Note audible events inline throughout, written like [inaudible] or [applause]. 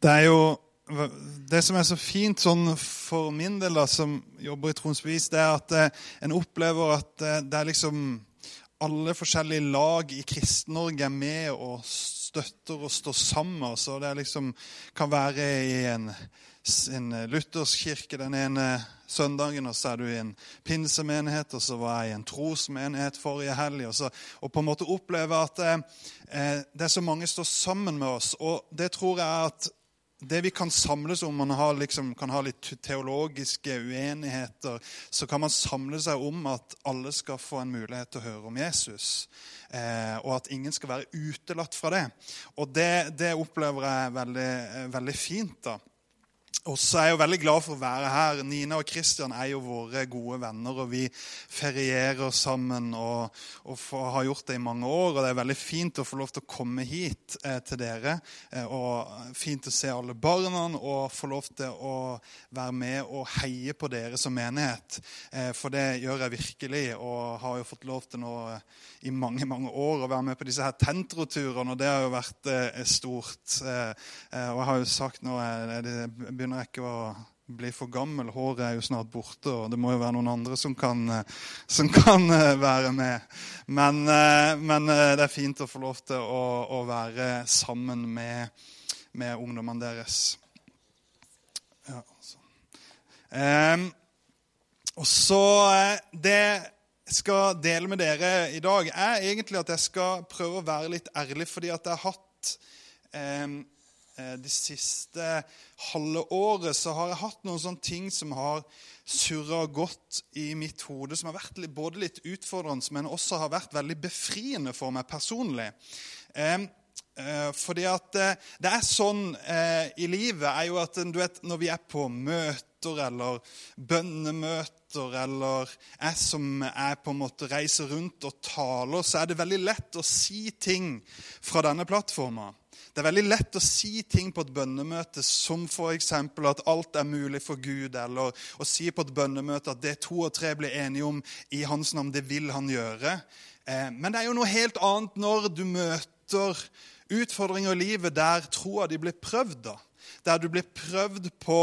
Det er jo det som er så fint sånn for min del, da, som jobber i Troens det er at eh, en opplever at eh, det er liksom alle forskjellige lag i Kristen-Norge er med og støtter og står sammen. Så det liksom, kan være i en, en luthersk kirke den ene søndagen, og så er du i en pinsemenighet, og så var jeg i en trosmenighet forrige helg. Og, så, og på en måte oppleve at eh, det er så mange som står sammen med oss. Og det tror jeg at det vi kan samles om Man liksom, kan ha litt teologiske uenigheter. Så kan man samle seg om at alle skal få en mulighet til å høre om Jesus. Eh, og at ingen skal være utelatt fra det. Og det, det opplever jeg veldig, veldig fint. da. Og så er jeg jo veldig glad for å være her. Nina og Kristian er jo våre gode venner, og vi ferierer sammen og, og har gjort det i mange år. Og det er veldig fint å få lov til å komme hit eh, til dere. Eh, og fint å se alle barna og få lov til å være med og heie på dere som menighet. Eh, for det gjør jeg virkelig, og har jo fått lov til nå eh, i mange mange år å være med på disse her tentroturene, og det har jo vært eh, stort. Eh, og jeg har jo sagt nå det begynner jeg ikke å bli for gammel. Håret er jo snart borte, og det må jo være noen andre som kan, som kan eh, være med. Men, eh, men, eh, det er fint å få lov til å, å være sammen med, med ungdommene deres. Ja, um, og så Det jeg skal dele med dere i dag, er egentlig at jeg skal prøve å være litt ærlig, fordi at jeg har hatt Eh, det siste halve året så har jeg hatt noen sånne ting som har surra godt i mitt hode, som har vært både litt utfordrende, men også har vært veldig befriende for meg personlig. Eh, eh, fordi at det er sånn i livet er jo at du vet, når vi er på møter eller bønnemøter eller jeg som er på en måte reiser rundt og taler, så er det veldig lett å si ting fra denne plattforma. Det er veldig lett å si ting på et bønnemøte som f.eks. at alt er mulig for Gud, eller å si på et bønnemøte at det to og tre blir enige om i Hans navn, det vil Han gjøre. Eh, men det er jo noe helt annet når du møter utfordringer i livet der troa di blir prøvd. da. Der du blir prøvd på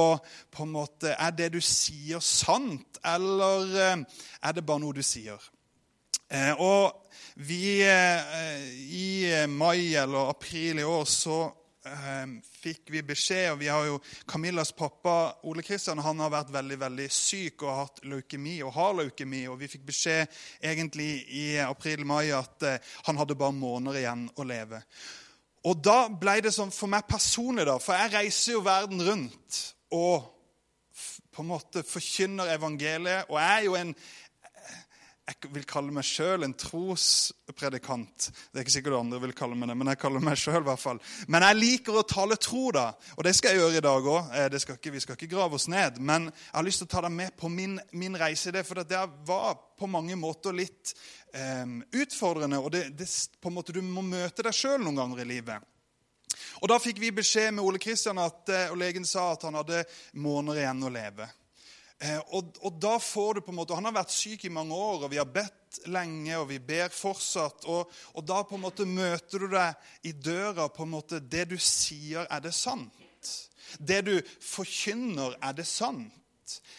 på en måte, Er det du sier, sant, eller eh, er det bare noe du sier? Eh, og vi, eh, I mai eller april i år så eh, fikk vi beskjed og vi har jo Camillas pappa Ole Kristian han har vært veldig veldig syk og har hatt leukemi og har leukemi. og Vi fikk beskjed egentlig i april-mai at eh, han hadde bare måneder igjen å leve. Og da ble det sånn for meg personlig, da, for jeg reiser jo verden rundt og på en måte forkynner evangeliet. Og jeg er jo en, jeg vil kalle meg sjøl en trospredikant. Det er ikke sikkert andre vil kalle meg det, men jeg kaller meg i hvert fall. Men jeg liker å tale tro, da. Og det skal jeg gjøre i dag òg. Eh, vi skal ikke grave oss ned. Men jeg har lyst til å ta deg med på min, min reise i det. For det var på mange måter litt eh, utfordrende. Og det, det, på en måte, du må møte deg sjøl noen ganger i livet. Og Da fikk vi beskjed med Ole Kristian eh, og legen sa at han hadde måneder igjen å leve. Eh, og, og, da får du på en måte, Han har vært syk i mange år, og vi har bedt lenge, og vi ber fortsatt. Og, og da på en måte møter du deg i døra på en måte Det du sier, er det sant? Det du forkynner, er det sant?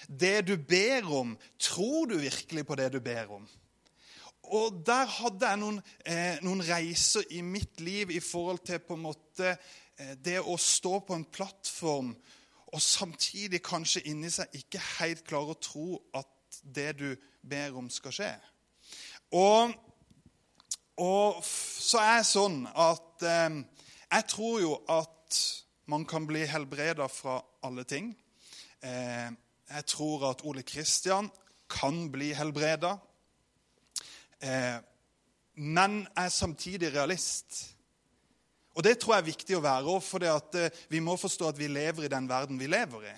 Det du ber om, tror du virkelig på det du ber om? Og der hadde jeg noen, eh, noen reiser i mitt liv i forhold til på en måte eh, det å stå på en plattform og samtidig kanskje inni seg ikke helt klarer å tro at det du ber om, skal skje. Og, og så er det sånn at eh, jeg tror jo at man kan bli helbreda fra alle ting. Eh, jeg tror at Ole Kristian kan bli helbreda. Eh, men er samtidig realist. Og Det tror jeg er viktig å være òg, for eh, vi må forstå at vi lever i den verden vi lever i.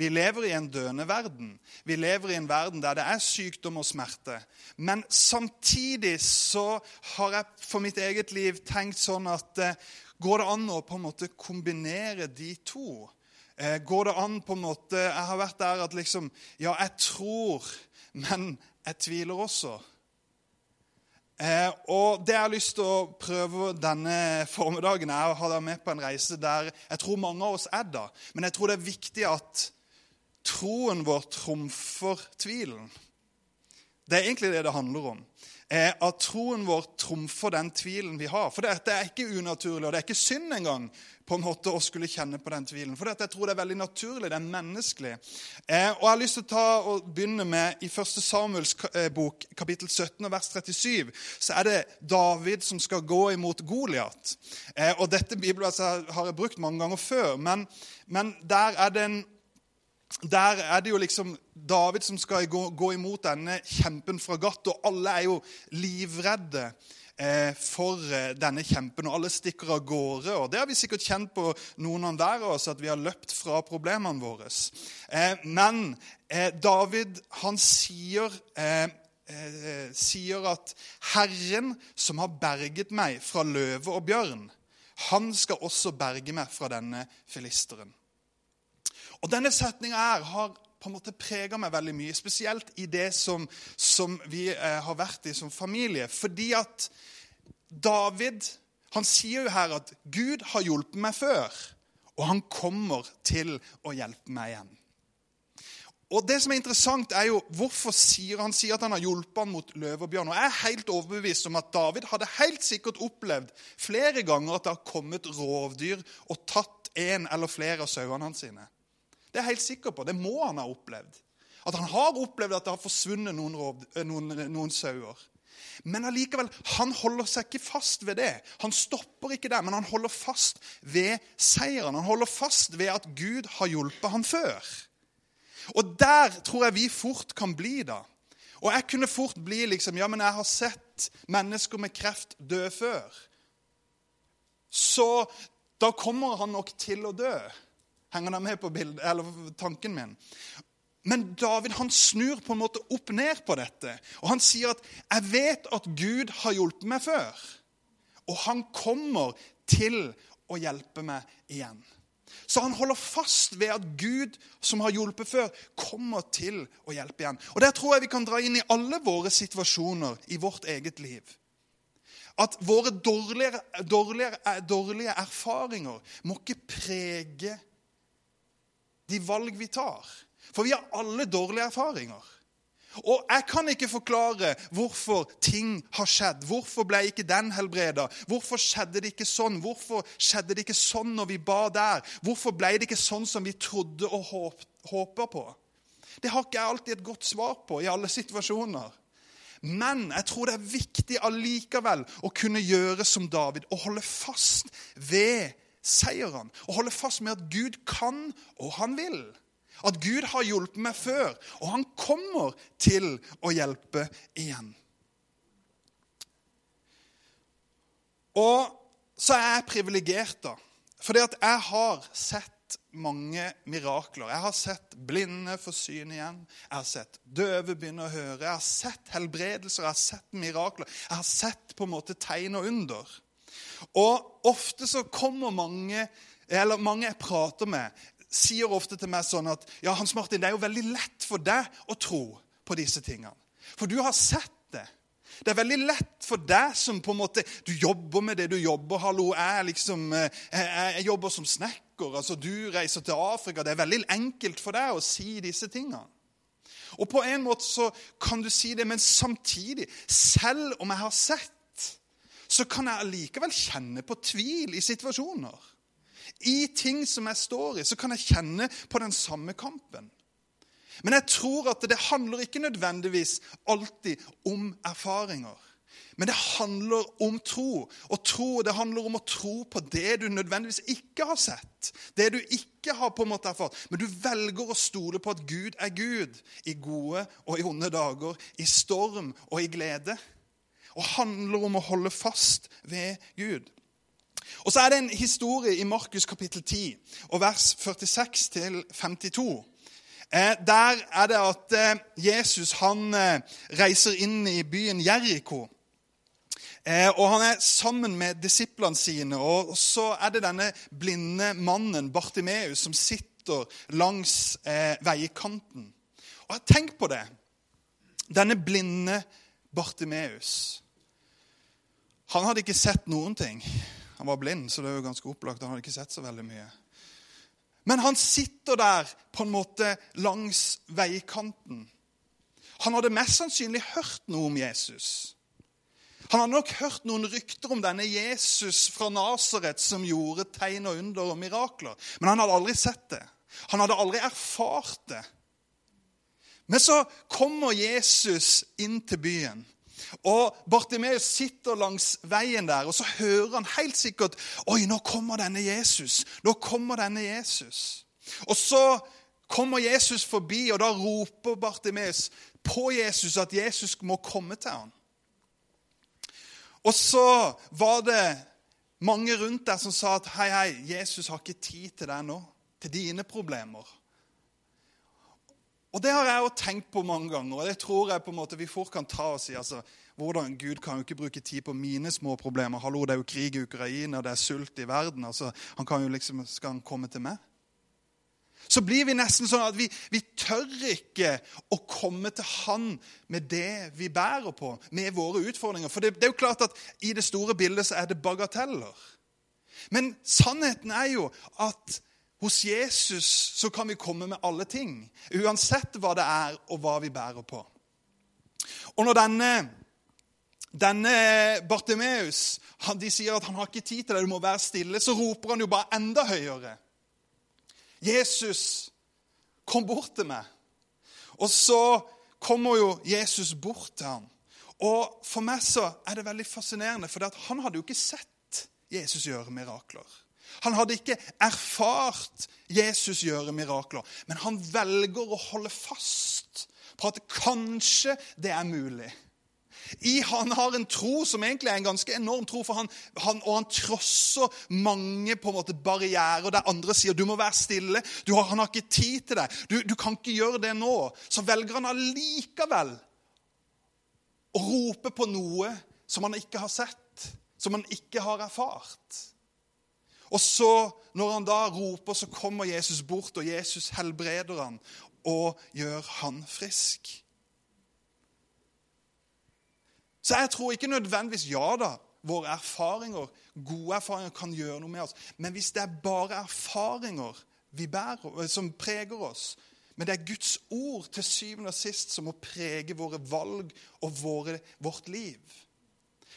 Vi lever i en døende verden. Vi lever i en verden der det er sykdom og smerte. Men samtidig så har jeg for mitt eget liv tenkt sånn at eh, går det an å på en måte kombinere de to? Eh, går det an på en måte Jeg har vært der at liksom Ja, jeg tror, men jeg tviler også. Eh, og det jeg har lyst til å prøve denne formiddagen, er å ha deg med på en reise der jeg tror mange av oss er da. Men jeg tror det er viktig at troen vår trumfer tvilen. Det er egentlig det det handler om. Eh, at troen vår trumfer den tvilen vi har. For dette er ikke unaturlig, og det er ikke synd engang på en måte å skulle kjenne på den tvilen. For dette, jeg tror det er veldig naturlig, det er menneskelig. Eh, og Jeg har lyst til å ta og begynne med i 1. Samuels eh, bok, kapittel 17, vers 37. Så er det David som skal gå imot Goliat. Og dette bibelverset har jeg brukt mange ganger før, men, men der er det en der er det jo liksom David som skal gå, gå imot denne kjempen fra Gatt, og alle er jo livredde eh, for eh, denne kjempen, og alle stikker av gårde. og Det har vi sikkert kjent på noen av hver av oss, at vi har løpt fra problemene våre. Eh, men eh, David han sier, eh, eh, sier at 'Herren som har berget meg fra løve og bjørn', han skal også berge meg fra denne filisteren. Og Denne setninga her har på en måte prega meg veldig mye, spesielt i det som, som vi eh, har vært i som familie. Fordi at David han sier jo her at Gud har hjulpet meg før, og han kommer til å hjelpe meg igjen. Og det som er interessant er jo hvorfor sier Han sier at han har hjulpet han mot løve og bjørn. Og Jeg er helt overbevist om at David hadde helt sikkert opplevd flere ganger at det har kommet rovdyr og tatt en eller flere av sauene hans sine. Det er jeg helt sikker på. Det må han ha opplevd. At han har opplevd at det har forsvunnet noen, rov, eh, noen, noen sauer. Men allikevel, han holder seg ikke fast ved det. Han stopper ikke der, men han holder fast ved seieren. Han holder fast ved at Gud har hjulpet ham før. Og der tror jeg vi fort kan bli, da. Og jeg kunne fort bli liksom Ja, men jeg har sett mennesker med kreft dø før. Så da kommer han nok til å dø. Henger det med på bildet, eller tanken min? Men David han snur på en måte opp ned på dette. Og Han sier at 'jeg vet at Gud har hjulpet meg før', og han kommer til å hjelpe meg igjen. Så han holder fast ved at Gud, som har hjulpet før, kommer til å hjelpe igjen. Og Der tror jeg vi kan dra inn i alle våre situasjoner i vårt eget liv. At våre dårlige, dårlige, dårlige erfaringer må ikke prege de valg vi tar. For vi har alle dårlige erfaringer. Og jeg kan ikke forklare hvorfor ting har skjedd. Hvorfor ble ikke den helbreda? Hvorfor skjedde det ikke sånn? Hvorfor skjedde det ikke sånn når vi ba der? Hvorfor ble det ikke sånn som vi trodde og håpa på? Det har ikke jeg alltid et godt svar på i alle situasjoner. Men jeg tror det er viktig allikevel å kunne gjøre som David og holde fast ved seieren. Og holde fast med at Gud kan, og han vil. At Gud har hjulpet meg før, og han kommer til å hjelpe igjen. Og så er jeg privilegert, da. Fordi jeg har sett mange mirakler. Jeg har sett blinde få syn igjen. Jeg har sett døve begynne å høre. Jeg har sett helbredelser, jeg har sett mirakler. Jeg har sett på en måte tegn og under. Og ofte så kommer mange eller mange jeg prater med, sier ofte til meg sånn at ja, Hans Martin, det er jo veldig lett for deg å tro på disse tingene. For du har sett det. Det er veldig lett for deg som på en måte Du jobber med det du jobber. Hallo, jeg, liksom, eh, jeg, jeg jobber som snekker. altså Du reiser til Afrika. Det er veldig enkelt for deg å si disse tingene. Og på en måte så kan du si det, men samtidig, selv om jeg har sett så kan jeg allikevel kjenne på tvil i situasjoner. I ting som jeg står i, så kan jeg kjenne på den samme kampen. Men jeg tror at det handler ikke nødvendigvis alltid om erfaringer. Men det handler om tro. Og tro, det handler om å tro på det du nødvendigvis ikke har sett. Det du ikke har på en måte erfart. Men du velger å stole på at Gud er Gud i gode og i onde dager, i storm og i glede og handler om å holde fast ved Gud. Og Så er det en historie i Markus kapittel 10 og vers 46 52. Eh, der er det at eh, Jesus han eh, reiser inn i byen Jeriko. Og Han er sammen med disiplene sine. og Så er det denne blinde mannen Bartimeus som sitter langs veikanten. Og Tenk på det. Denne blinde Bartimeus Han hadde ikke sett noen ting. Han var blind, så det er jo ganske opplagt. Han hadde ikke sett så veldig mye. Men han sitter der på en måte langs veikanten. Han hadde mest sannsynlig hørt noe om Jesus. Han hadde nok hørt noen rykter om denne Jesus fra Nasaret som gjorde tegn og under og mirakler. Men han hadde aldri sett det. Han hadde aldri erfart det. Men så kommer Jesus inn til byen. Og Bartimeus sitter langs veien der, og så hører han helt sikkert Oi, nå kommer denne Jesus. Nå kommer denne Jesus. Og så kommer Jesus forbi, og da roper Bartimeus på Jesus at Jesus må komme til ham. Og så var det mange rundt der som sa at hei, hei, Jesus har ikke tid til deg nå, til dine problemer. Og Det har jeg jo tenkt på mange ganger, og det tror jeg på en måte vi fort kan ta og si. altså, hvordan Gud kan jo ikke bruke tid på mine små problemer. Hallo, Det er jo krig i Ukraina, det er sult i verden. altså, han kan jo liksom, Skal han komme til meg? Så blir vi nesten sånn at vi, vi tør ikke å komme til Han med det vi bærer på, med våre utfordringer. For det, det er jo klart at i det store bildet så er det bagateller. Men sannheten er jo at hos Jesus så kan vi komme med alle ting. Uansett hva det er, og hva vi bærer på. Og når denne, denne Bartimeus de sier at han har ikke tid til det, du må være stille, så roper han jo bare enda høyere. Jesus, kom bort til meg. Og så kommer jo Jesus bort til ham. Og For meg så er det veldig fascinerende, for han hadde jo ikke sett Jesus gjøre mirakler. Han hadde ikke erfart Jesus gjøre mirakler, men han velger å holde fast på at kanskje det er mulig. I Han har en tro som egentlig er en ganske enorm tro, for han, han, og han trosser mange på en måte barrierer der andre sier du må være stille, har, han har ikke tid til deg, du, du kan ikke gjøre det nå. Så velger han allikevel å rope på noe som han ikke har sett, som han ikke har erfart. Og så, når han da roper, så kommer Jesus bort, og Jesus helbreder han og gjør han frisk. Så jeg tror ikke nødvendigvis ja da, våre erfaringer, gode erfaringer kan gjøre noe med oss. Men hvis det er bare erfaringer vi bærer, som preger oss, men det er Guds ord til syvende og sist som må prege våre valg og våre, vårt liv.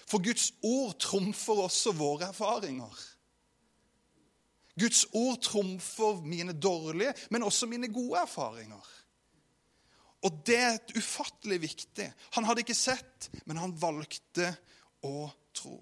For Guds ord trumfer også våre erfaringer. Guds ord trumfer mine dårlige, men også mine gode erfaringer. Og det er ufattelig viktig. Han hadde ikke sett, men han valgte å tro.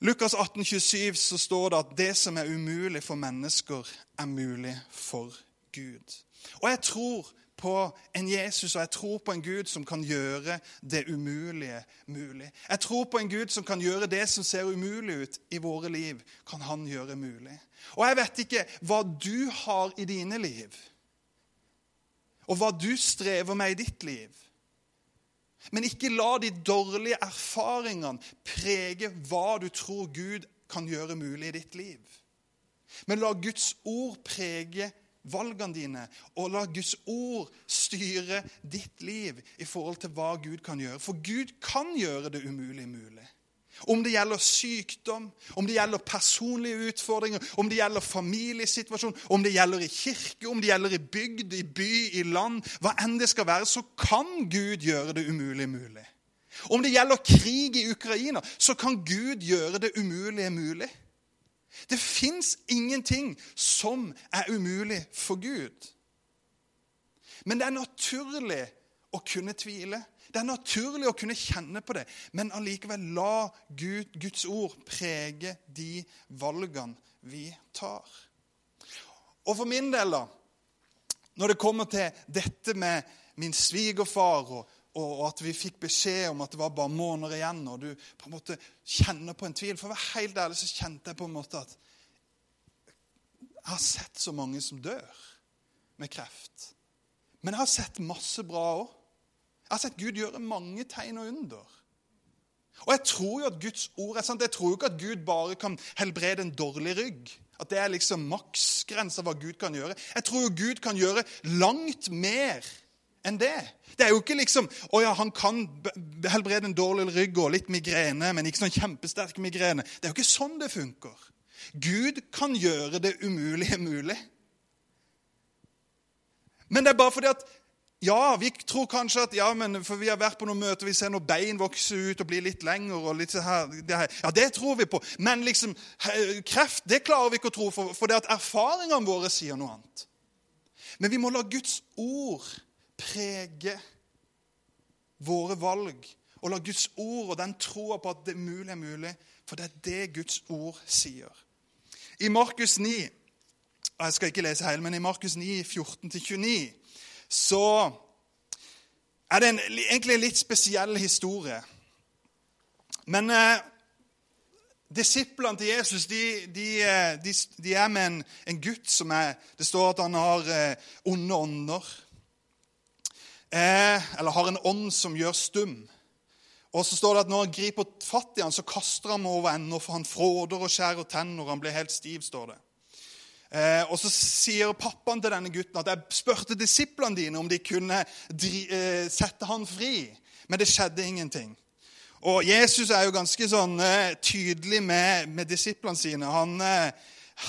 Lukas 18, 27 så står det at det som er umulig for mennesker, er mulig for Gud. Og jeg tror på en Jesus og jeg tror på en Gud som kan gjøre det umulige mulig. Jeg tror på en Gud som kan gjøre det som ser umulig ut i våre liv, kan han gjøre mulig. Og jeg vet ikke hva du har i dine liv, og hva du strever med i ditt liv. Men ikke la de dårlige erfaringene prege hva du tror Gud kan gjøre mulig i ditt liv. Men la Guds ord prege valgene dine, og la Guds ord styre ditt liv i forhold til hva Gud kan gjøre. For Gud kan gjøre det umulig mulig. Om det gjelder sykdom, om det gjelder personlige utfordringer, om det gjelder familiesituasjon, om det gjelder i kirke, om det gjelder i bygd, i by, i land Hva enn det skal være, så kan Gud gjøre det umulig mulig. Om det gjelder krig i Ukraina, så kan Gud gjøre det umulige mulig. Det fins ingenting som er umulig for Gud. Men det er naturlig å kunne tvile. Det er naturlig å kunne kjenne på det, men allikevel la Gud, Guds ord prege de valgene vi tar. Og for min del, da, når det kommer til dette med min svigerfar og og at vi fikk beskjed om at det var bare måneder igjen, og du på en måte kjenner på en tvil. For å være helt ærlig så kjente jeg på en måte at jeg har sett så mange som dør med kreft. Men jeg har sett masse bra òg. Jeg har sett Gud gjøre mange tegn og under. Og jeg tror jo at Guds ord er sant. Jeg tror jo ikke at Gud bare kan helbrede en dårlig rygg. At det er liksom maksgrensa hva Gud kan gjøre. Jeg tror jo Gud kan gjøre langt mer enn det. Det er jo ikke liksom Å ja, han kan helbrede en dårlig rygg og litt migrene, men ikke sånn kjempesterk migrene. Det er jo ikke sånn det funker. Gud kan gjøre det umulige mulig. Men det er bare fordi at ja, vi tror kanskje at ja, men for vi har vært på noen møter, vi ser noen bein vokse ut og bli litt lengre. og litt her, det her. Ja, det tror vi på. Men liksom, kreft det klarer vi ikke å tro, for, for det at erfaringene våre sier noe annet. Men vi må la Guds ord prege våre valg. Og la Guds ord og den troa på at det mulig, er mulig. For det er det Guds ord sier. I Markus 9 og Jeg skal ikke lese hele, men i Markus 9, 14-29 så er det en, egentlig en litt spesiell historie. Men eh, disiplene til Jesus de, de, eh, de, de er med en, en, gutt som er Det står at han har eh, onde ånder. Eh, eller har en ånd som gjør stum. Og så står det at Når han griper fatt i han, så kaster han over ende, for han fråder og skjærer tenner, han blir helt stiv. står det. Eh, og Så sier pappaen til denne gutten at jeg spurte disiplene dine om de kunne eh, sette han fri, men det skjedde ingenting. Og Jesus er jo ganske sånn eh, tydelig med, med disiplene sine. Han, eh,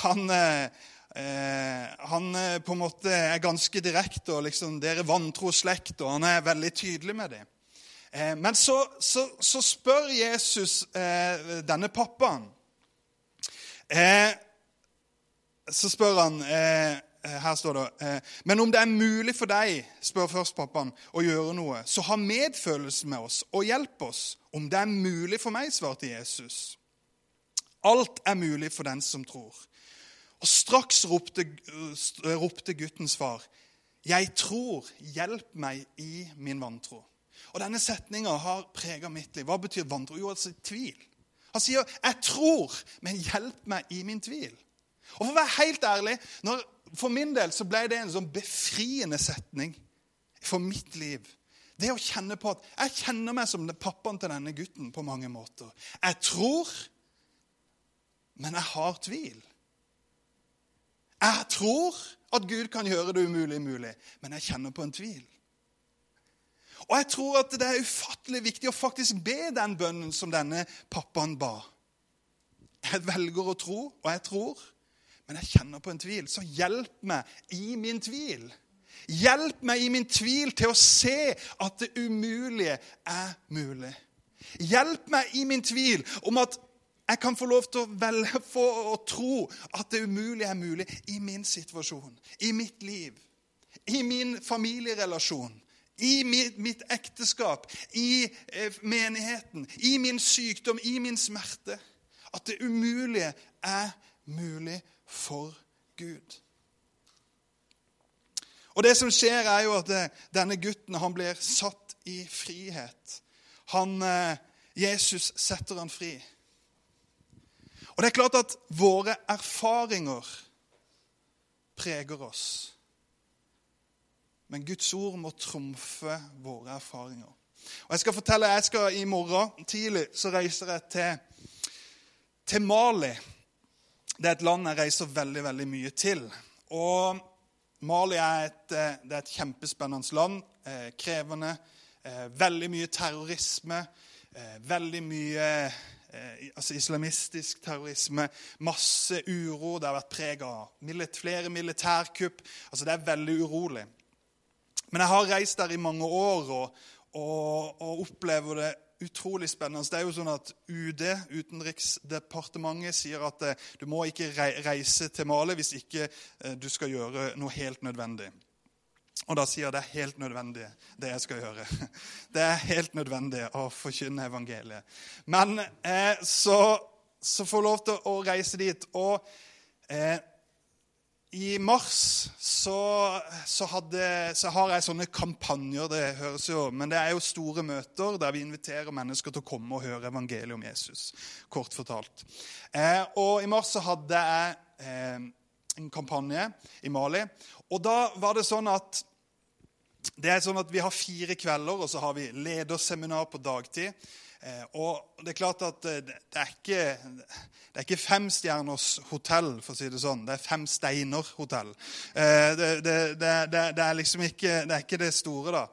han, eh, han eh, på en måte er ganske direkte. og liksom, Dere vantro slekt, og han er veldig tydelig med det. men så, så, så, spør Jesus denne pappaen eh, så spør han eh, eh, Her står det eh, Men om det er mulig for deg, spør først pappaen, å gjøre noe, så ha medfølelse med oss og hjelp oss. Om det er mulig for meg, svarte Jesus. Alt er mulig for den som tror. Og straks ropte, ropte guttens far, 'Jeg tror, hjelp meg i min vantro'. Og Denne setninga har prega mitt liv. Hva betyr vantro? Jo, altså tvil. Han sier, 'Jeg tror, men hjelp meg i min tvil'. Og For å være helt ærlig, når, for min del så ble det en sånn befriende setning for mitt liv. Det å kjenne på at jeg kjenner meg som pappaen til denne gutten på mange måter. Jeg tror, men jeg har tvil. Jeg tror at Gud kan gjøre det umulig mulig, men jeg kjenner på en tvil. Og jeg tror at det er ufattelig viktig å faktisk be den bønnen som denne pappaen ba. Jeg velger å tro, og jeg tror men jeg kjenner på en tvil. Så hjelp meg i min tvil. Hjelp meg i min tvil til å se at det umulige er mulig. Hjelp meg i min tvil om at jeg kan få lov til å velge for å tro at det umulige er mulig i min situasjon, i mitt liv, i min familierelasjon, i mitt, mitt ekteskap, i eh, menigheten, i min sykdom, i min smerte. At det umulige er mulig for Gud. Og Det som skjer, er jo at eh, denne gutten han blir satt i frihet. Han, eh, Jesus setter han fri. Og det er klart at våre erfaringer preger oss. Men Guds ord må trumfe våre erfaringer. Og jeg skal fortelle, jeg skal I morgen tidlig så reiser jeg til, til Mali. Det er et land jeg reiser veldig veldig mye til. Og Mali er et, eh, er et kjempespennende land. Eh, krevende. Eh, veldig mye terrorisme. Veldig mye altså islamistisk terrorisme. Masse uro. Det har vært preg av flere militærkupp. Altså Det er veldig urolig. Men jeg har reist der i mange år og, og, og opplever det utrolig spennende. Det er jo sånn at UD, Utenriksdepartementet, sier at eh, du må ikke reise til Mali hvis ikke eh, du skal gjøre noe helt nødvendig. Og da sier det er helt nødvendig, det jeg skal gjøre. [laughs] Det er helt nødvendig å forkynne evangeliet. Men eh, så, så får jeg lov til å reise dit. Og eh, i mars så, så, hadde, så, har jeg sånne kampanjer. det høres jo, Men det er jo store møter der vi inviterer mennesker til å komme og høre evangeliet om Jesus. kort fortalt. Eh, og I mars så hadde jeg eh, en kampanje i Mali. Og da var det sånn at det er sånn at Vi har fire kvelder, og så har vi lederseminar på dagtid. Eh, og det er klart at eh, det er ikke, det er ikke femstjerners hotell, for å si det sånn. Det er Fem Steiner-hotell. Eh, det, det, det, det, er liksom ikke det, er ikke det store, da,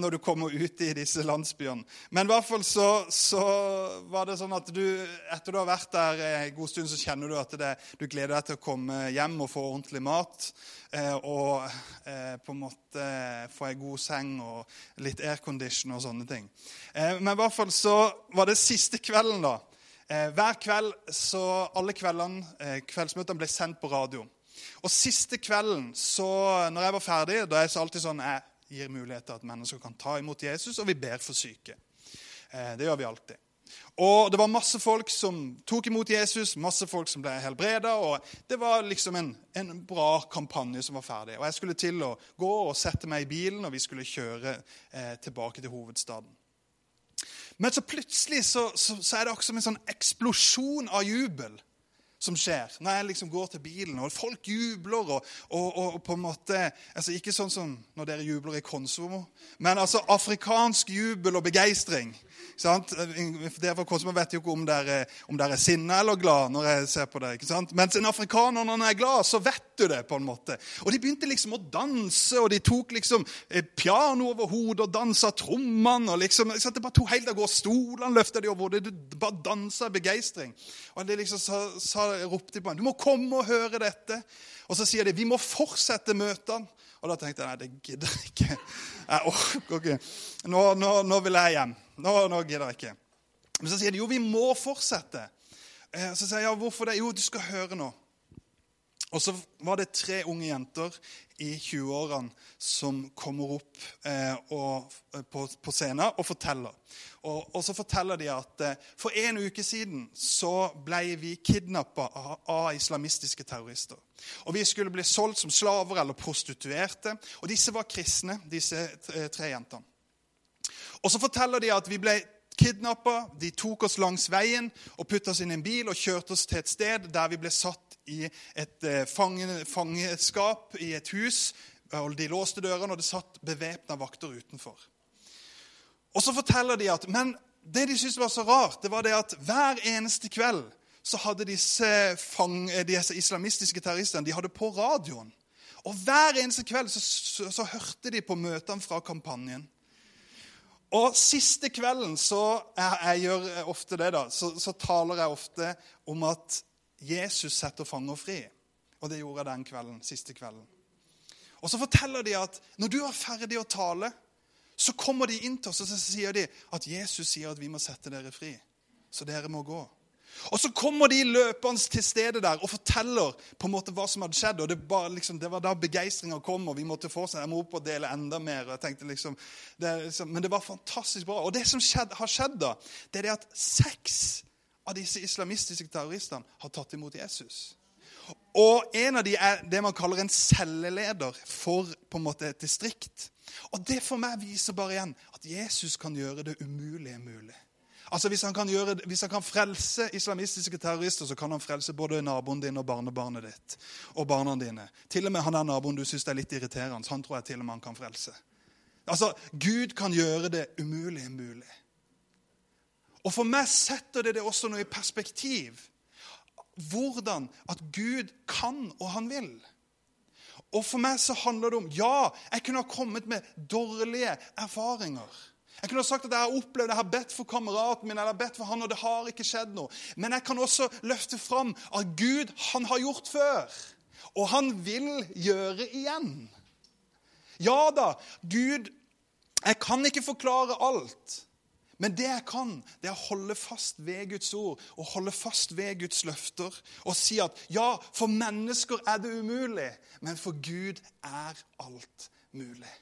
når du kommer ut i disse landsbyene. Men i hvert fall så, så var det sånn at du, etter du har vært der en god stund, så kjenner du at du gleder deg til å komme hjem og få ordentlig mat. Og på en måte få ei god seng og litt aircondition og sånne ting. Men i hvert fall så var det siste kvelden, da. Eh, hver kveld, så Alle kveldene, eh, kveldsmøtene ble sendt på radio. Og siste kvelden, så når jeg var ferdig, da er det alltid sånn jeg gir mulighet til at mennesker kan ta imot Jesus, og vi ber for syke. Eh, det gjør vi alltid. Og Det var masse folk som tok imot Jesus, masse folk som ble helbreda. og Det var liksom en, en, bra kampanje som var ferdig. Og Jeg skulle til å gå og sette meg i bilen, og vi skulle kjøre eh, tilbake til hovedstaden. Men så plutselig så, så, så er det akkurat som en sånn eksplosjon av jubel som skjer når jeg liksom går til bilen, og folk jubler. og, og, og på en måte, altså Ikke sånn som når dere jubler i Konsumo, men altså afrikansk jubel og begeistring. Sant? Dere fra Konsumo vet jo ikke om dere, om dere er sinna eller glad når jeg ser på det. Mens en afrikaner når han er glad, så vet du det. på en måte. Og De begynte liksom å danse, og de tok liksom eh, piano over hodet og dansa trommene. og liksom, Det bare tok helt av gårde. Stolene løfta de over hodet. De bare dansa begeistring. Og de liksom sa, sa, ropte på ham, 'Du må komme og høre dette.' Og så sier de 'Vi må fortsette møtene'. Og da tenkte jeg nei, det gidder jeg ikke. Jeg orker ikke. Nå, nå, nå vil jeg hjem. Nå, nå gidder jeg ikke. Men så sier de jo, vi må fortsette. Eh, så sier jeg ja, hvorfor det? Jo, du skal høre nå. Og så var det tre unge jenter i 20-årene som kommer opp eh, og, eh, på, på, scenen og forteller. Og, og, så forteller de at eh, for en uke siden så ble vi kidnappa av, av, islamistiske terrorister. Og Vi skulle bli solgt som slaver eller prostituerte. Og disse var kristne, disse tre, jentene. Og så forteller de at vi ble kidnappa. De tok oss langs veien og putta oss inn i en bil og kjørte oss til et sted der vi ble satt i et eh, fangeskap i et hus. og De låste dørene, og det satt bevæpna vakter utenfor. Og så forteller de at Men det de syntes var så rart, det var det at hver eneste kveld så hadde disse, fang, disse islamistiske terroristene de hadde på radioen. Og hver eneste kveld så, så, så hørte de på møtene fra kampanjen. Og siste kvelden så jeg, jeg gjør ofte det da, så, så taler jeg ofte om at Jesus setter fanger fri. Og det gjorde jeg den kvelden, siste kvelden. Og så forteller de at når du er ferdig å tale, så kommer de inn til oss og så sier de at Jesus sier at vi må sette dere fri. Så dere må gå. Og så kommer de løpende til stedet der og forteller på en måte hva som hadde skjedd. og Det, bare, liksom, det var da begeistringa kom, og vi måtte fortsette. Jeg må opp og dele enda mer. og jeg tenkte liksom, det, liksom, Men det var fantastisk bra. Og det som skjedd, har skjedd, da, det er det at seks av disse islamistiske terroristene har tatt imot Jesus. Og en av de er det man kaller en celleleder for på en måte et distrikt. Og det for meg viser bare igjen at Jesus kan gjøre det umulige mulig. Altså hvis han, kan gjøre, hvis han kan frelse islamistiske terrorister, så kan han frelse både naboen din og barnebarnet ditt. Og barna dine. Til og med han der naboen du syns er litt irriterende, han tror jeg til og med han kan frelse. Altså, Gud kan gjøre det umulige mulig. Og For meg setter det det også noe i perspektiv. Hvordan at Gud kan og han vil. Og For meg så handler det om ja, jeg kunne ha kommet med dårlige erfaringer. Jeg kunne sagt at jeg har opplevd, jeg har bedt for kameraten min, eller bedt for han, og det har ikke skjedd noe. Men jeg kan også løfte fram at Gud han har gjort før, og han vil gjøre igjen. Ja da, Gud Jeg kan ikke forklare alt. Men det jeg kan, det er å holde fast ved Guds ord og holde fast ved Guds løfter. Og si at ja, for mennesker er det umulig, men for Gud er alt mulig.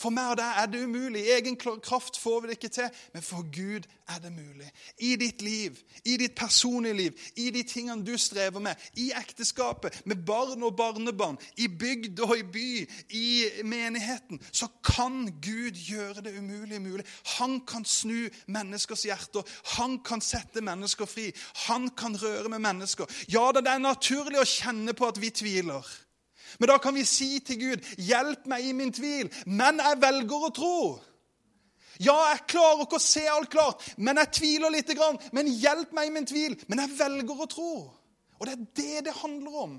For meg og deg er det umulig. I egen kraft får vi det ikke til. Men for Gud er det mulig. I ditt liv, i ditt personlige liv, i de tingene du strever med, i ekteskapet, med barn og barnebarn, i bygd og i by, i menigheten, så kan Gud gjøre det umulige mulig. Han kan snu menneskers hjerter. Han kan sette mennesker fri. Han kan røre med mennesker. Ja det er naturlig å kjenne på at vi tviler. Men da kan vi si til Gud, 'Hjelp meg i min tvil', men jeg velger å tro. Ja, jeg klarer ikke å se alt klart, men jeg tviler lite grann. Men hjelp meg i min tvil. Men jeg velger å tro. Og det er det det handler om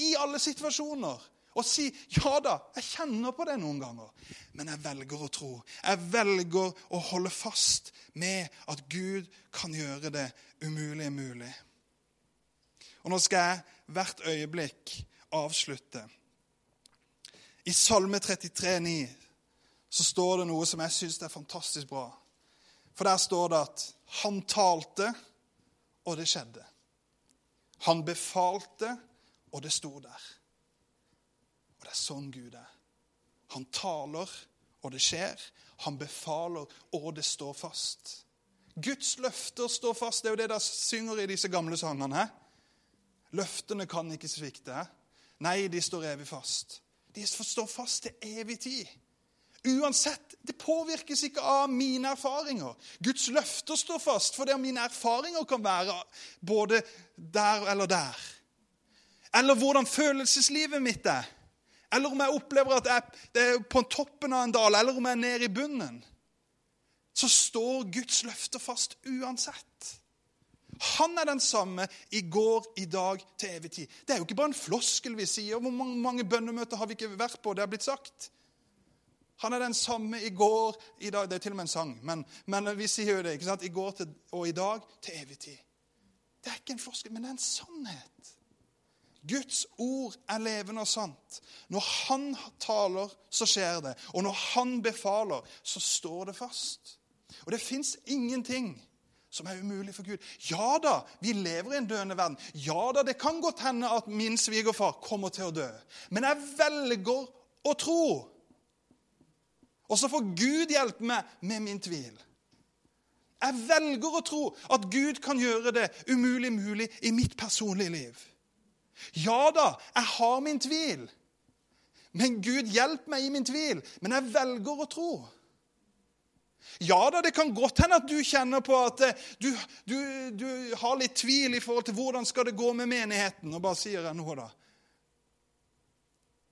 i alle situasjoner. Å si ja da, jeg kjenner på det noen ganger, men jeg velger å tro. Jeg velger å holde fast med at Gud kan gjøre det umulige mulig. Og nå skal jeg hvert øyeblikk avslutte. I Salme 33, 33,9 så står det noe som jeg syns er fantastisk bra. For der står det at han talte, og det skjedde. Han befalte, og det sto der. Og det er sånn Gud er. Han taler, og det skjer. Han befaler, og det står fast. Guds løfter står fast. Det er jo det de synger i disse gamle sangene. Løftene kan ikke svikte. Nei, de står evig fast. De står fast til evig tid. Uansett, Det påvirkes ikke av mine erfaringer. Guds løfter står fast, for det mine erfaringer kan være både der eller der. Eller hvordan følelseslivet mitt er. Eller om jeg opplever at jeg er på toppen av en dal, eller om jeg er nede i bunnen. Så står Guds løfter fast uansett. Han er den samme i går, i dag, til evig tid. Det er jo ikke bare en floskel vi sier. Hvor mange, mange bønnemøter har vi ikke vært på? Det har blitt sagt. Han er den samme i går, i dag Det er til og med en sang, men, men vi sier jo det. ikke sant? I går til, og i dag til evig tid. Det er ikke en floskel, men det er en sannhet. Guds ord er levende og sant. Når han taler, så skjer det. Og når han befaler, så står det fast. Og det fins ingenting som er umulig for Gud. Ja da, vi lever i en døende verden. Ja da, det kan godt hende at min svigerfar kommer til å dø. Men jeg velger å tro. Og så får Gud hjelpe meg med min tvil. Jeg velger å tro at Gud kan gjøre det umulig mulig i mitt personlige liv. Ja da, jeg har min tvil. Men Gud hjelper meg i min tvil. Men jeg velger å tro. Ja da, det kan godt hende at du kjenner på at eh, du, du, du har litt tvil i forhold til hvordan skal det gå med menigheten. Og bare sier NH, da.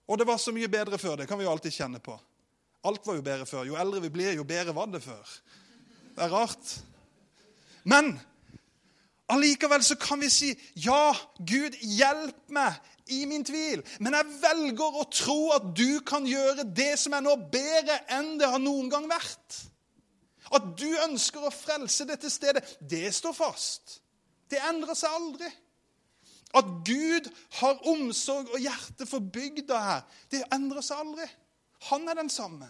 Og det var så mye bedre før. Det kan vi jo alltid kjenne på. Alt var jo bedre før. Jo eldre vi blir, jo bedre var det før. Det er rart. Men allikevel så kan vi si ja, Gud, hjelp meg i min tvil. Men jeg velger å tro at du kan gjøre det som er nå, bedre enn det har noen gang vært. At du ønsker å frelse dette stedet, det står fast. Det endrer seg aldri. At Gud har omsorg og hjerte for bygda her, det endrer seg aldri. Han er den samme.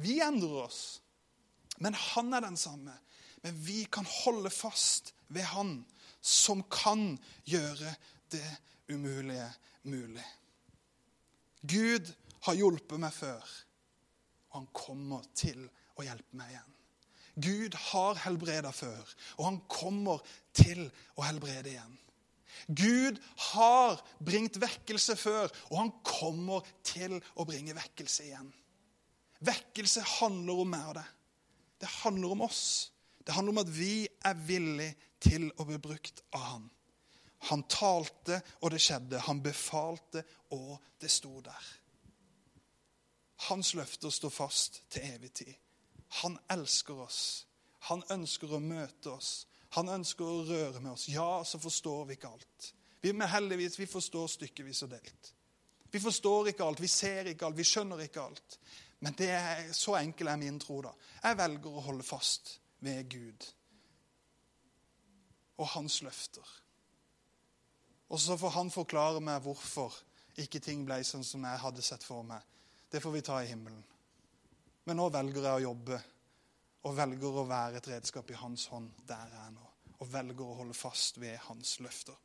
Vi endrer oss, men han er den samme. Men vi kan holde fast ved han som kan gjøre det umulige mulig. Gud har hjulpet meg før, og han kommer til å hjelpe meg igjen. Gud har helbreda før, og han kommer til å helbrede igjen. Gud har bringt vekkelse før, og han kommer til å bringe vekkelse igjen. Vekkelse handler om meg og deg. Det handler om oss. Det handler om at vi er villige til å bli brukt av han. Han talte, og det skjedde. Han befalte, og det sto der. Hans løfter står fast til evig tid. Han elsker oss. Han ønsker å møte oss. Han ønsker å røre med oss. Ja, så forstår vi ikke alt. Vi er heldigvis vi forstår stykkevis og delt. Vi forstår ikke alt, vi ser ikke alt, vi skjønner ikke alt. Men det er, så enkel er min tro. da. Jeg velger å holde fast ved Gud og hans løfter. Og så får han forklare meg hvorfor ikke ting ble sånn som jeg hadde sett for meg. Det får vi ta i himmelen. Men nå velger jeg å jobbe og velger å være et redskap i hans hånd der jeg er nå. Og velger å holde fast ved hans løfter.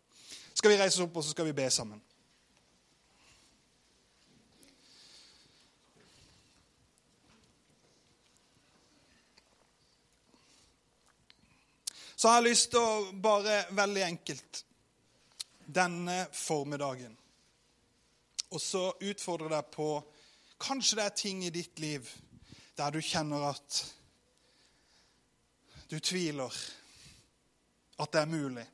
Skal vi reise oss opp, og så skal vi be sammen. Så jeg har jeg lyst til å bare veldig enkelt denne formiddagen og så utfordre deg på Kanskje det er ting i ditt liv der du kjenner at du tviler at det er mulig.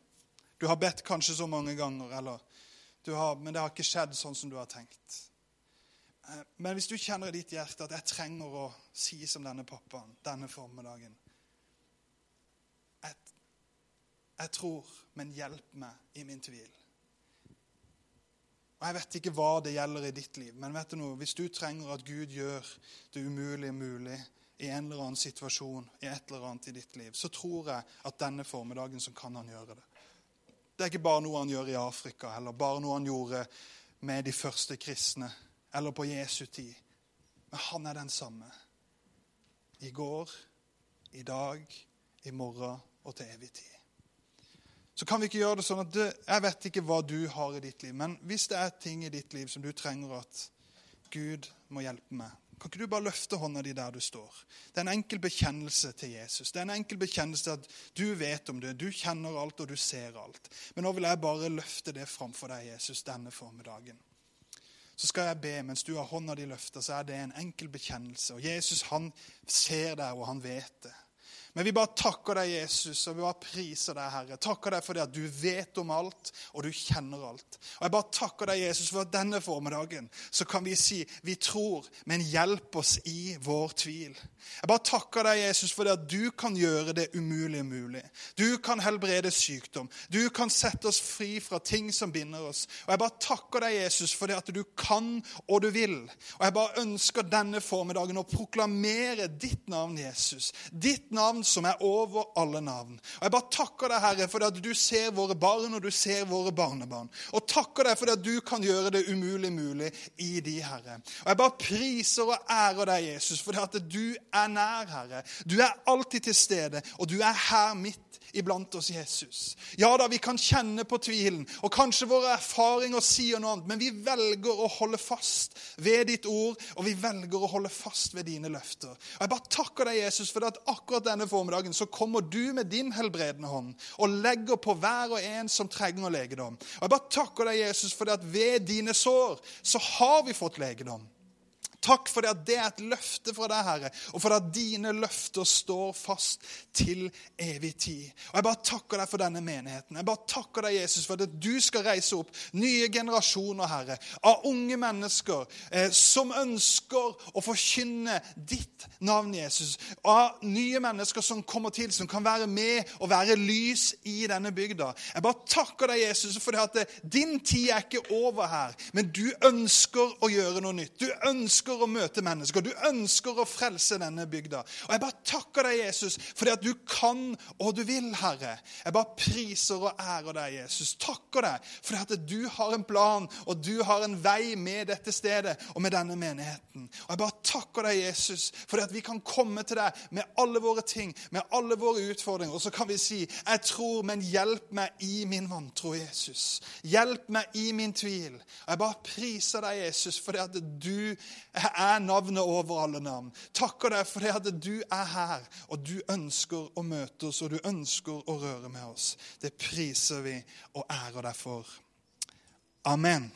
Du har bedt kanskje så mange ganger, eller har, men det har ikke skjedd sånn som du har tenkt. Eh, men hvis du kjenner i ditt hjerte at jeg trenger å si som denne pappaen denne formiddagen jeg, jeg tror, men hjelp meg i min tvil. Og Jeg vet ikke hva det gjelder i ditt liv, men vet du noe? hvis du trenger at Gud gjør det umulige mulig i en eller annen situasjon, i et eller annet i ditt liv, så tror jeg at denne formiddagen så kan han gjøre det. Det er ikke bare noe han gjør i Afrika, eller bare noe han gjorde med de første kristne eller på Jesu tid. Men han er den samme. I går, i dag, i morgen og til evig tid. Så kan vi ikke gjøre det sånn at det, Jeg vet ikke hva du har i ditt liv, men hvis det er ting i ditt liv som du trenger at Gud må hjelpe med, kan ikke du bare løfte hånda di der du står? Det er en enkel bekjennelse til Jesus. Det er en enkel bekjennelse at du vet om det, du kjenner alt og du ser alt. Men nå vil jeg bare løfte det framfor deg, Jesus, denne formiddagen så skal jeg be mens du har hånda di løfta, så er det en enkel bekjennelse. Og Jesus han ser deg, og han vet det. Men vi bare takker deg, Jesus, og vi bare priser deg, Herre. Takker deg for det at du vet om alt, og du kjenner alt. Og jeg bare takker deg, Jesus, for at denne formiddagen så kan vi si vi tror, men hjelp oss i vår tvil. Jeg bare takker deg, Jesus, for det at du kan gjøre det umulige mulig. Du kan helbrede sykdom. Du kan sette oss fri fra ting som binder oss. Og jeg bare takker deg, Jesus, for det at du kan og du vil. Og jeg bare ønsker denne formiddagen å proklamere ditt navn, Jesus. Ditt navn som er over alle navn. Og Jeg bare takker deg, Herre, for at du ser våre barn og du ser våre barnebarn. Og takker deg for at du kan gjøre det umulig mulig i de, Herre. Og Jeg bare priser og ærer deg, Jesus, for at du er nær, Herre. Du er alltid til stede, og du er her midt iblant oss, Jesus. Ja da, vi kan kjenne på tvilen, og kanskje våre erfaringer sier noe annet, men vi velger å holde fast ved ditt ord, og vi velger å holde fast ved dine løfter. Og Jeg bare takker deg, Jesus, for at akkurat denne formiddagen så kommer du med din helbredende hånd og legger på hver og en som trenger legedom. Og Jeg bare takker deg, Jesus, for at ved dine sår så har vi fått legedom. Takk for det at det er et løfte fra deg, Herre, og for at dine løfter står fast til evig tid. Og Jeg bare takker deg for denne menigheten. Jeg bare takker deg, Jesus, for at du skal reise opp nye generasjoner, Herre, av unge mennesker eh, som ønsker å forkynne ditt navn, Jesus. Av nye mennesker som kommer til, som kan være med og være lys i denne bygda. Jeg bare takker deg, Jesus, for at din tid er ikke over her, men du ønsker å gjøre noe nytt. Du ønsker ønsker å møte mennesker. Du ønsker å frelse denne bygda. Og Jeg bare takker deg, Jesus, fordi at du kan og du vil, Herre. Jeg bare priser og ærer deg, Jesus. Takker deg fordi at du har en plan og du har en vei med dette stedet og med denne menigheten. Og Jeg bare takker deg, Jesus, fordi at vi kan komme til deg med alle våre ting, med alle våre utfordringer. Og så kan vi si, 'Jeg tror, men hjelp meg i min vantro, Jesus.' Hjelp meg i min tvil. Og Jeg bare priser deg, Jesus, fordi at du er navnet over alle navn. Takker deg for det at du er her, og du ønsker å møte oss, og du ønsker å røre med oss. Det priser vi og ærer deg for. Amen.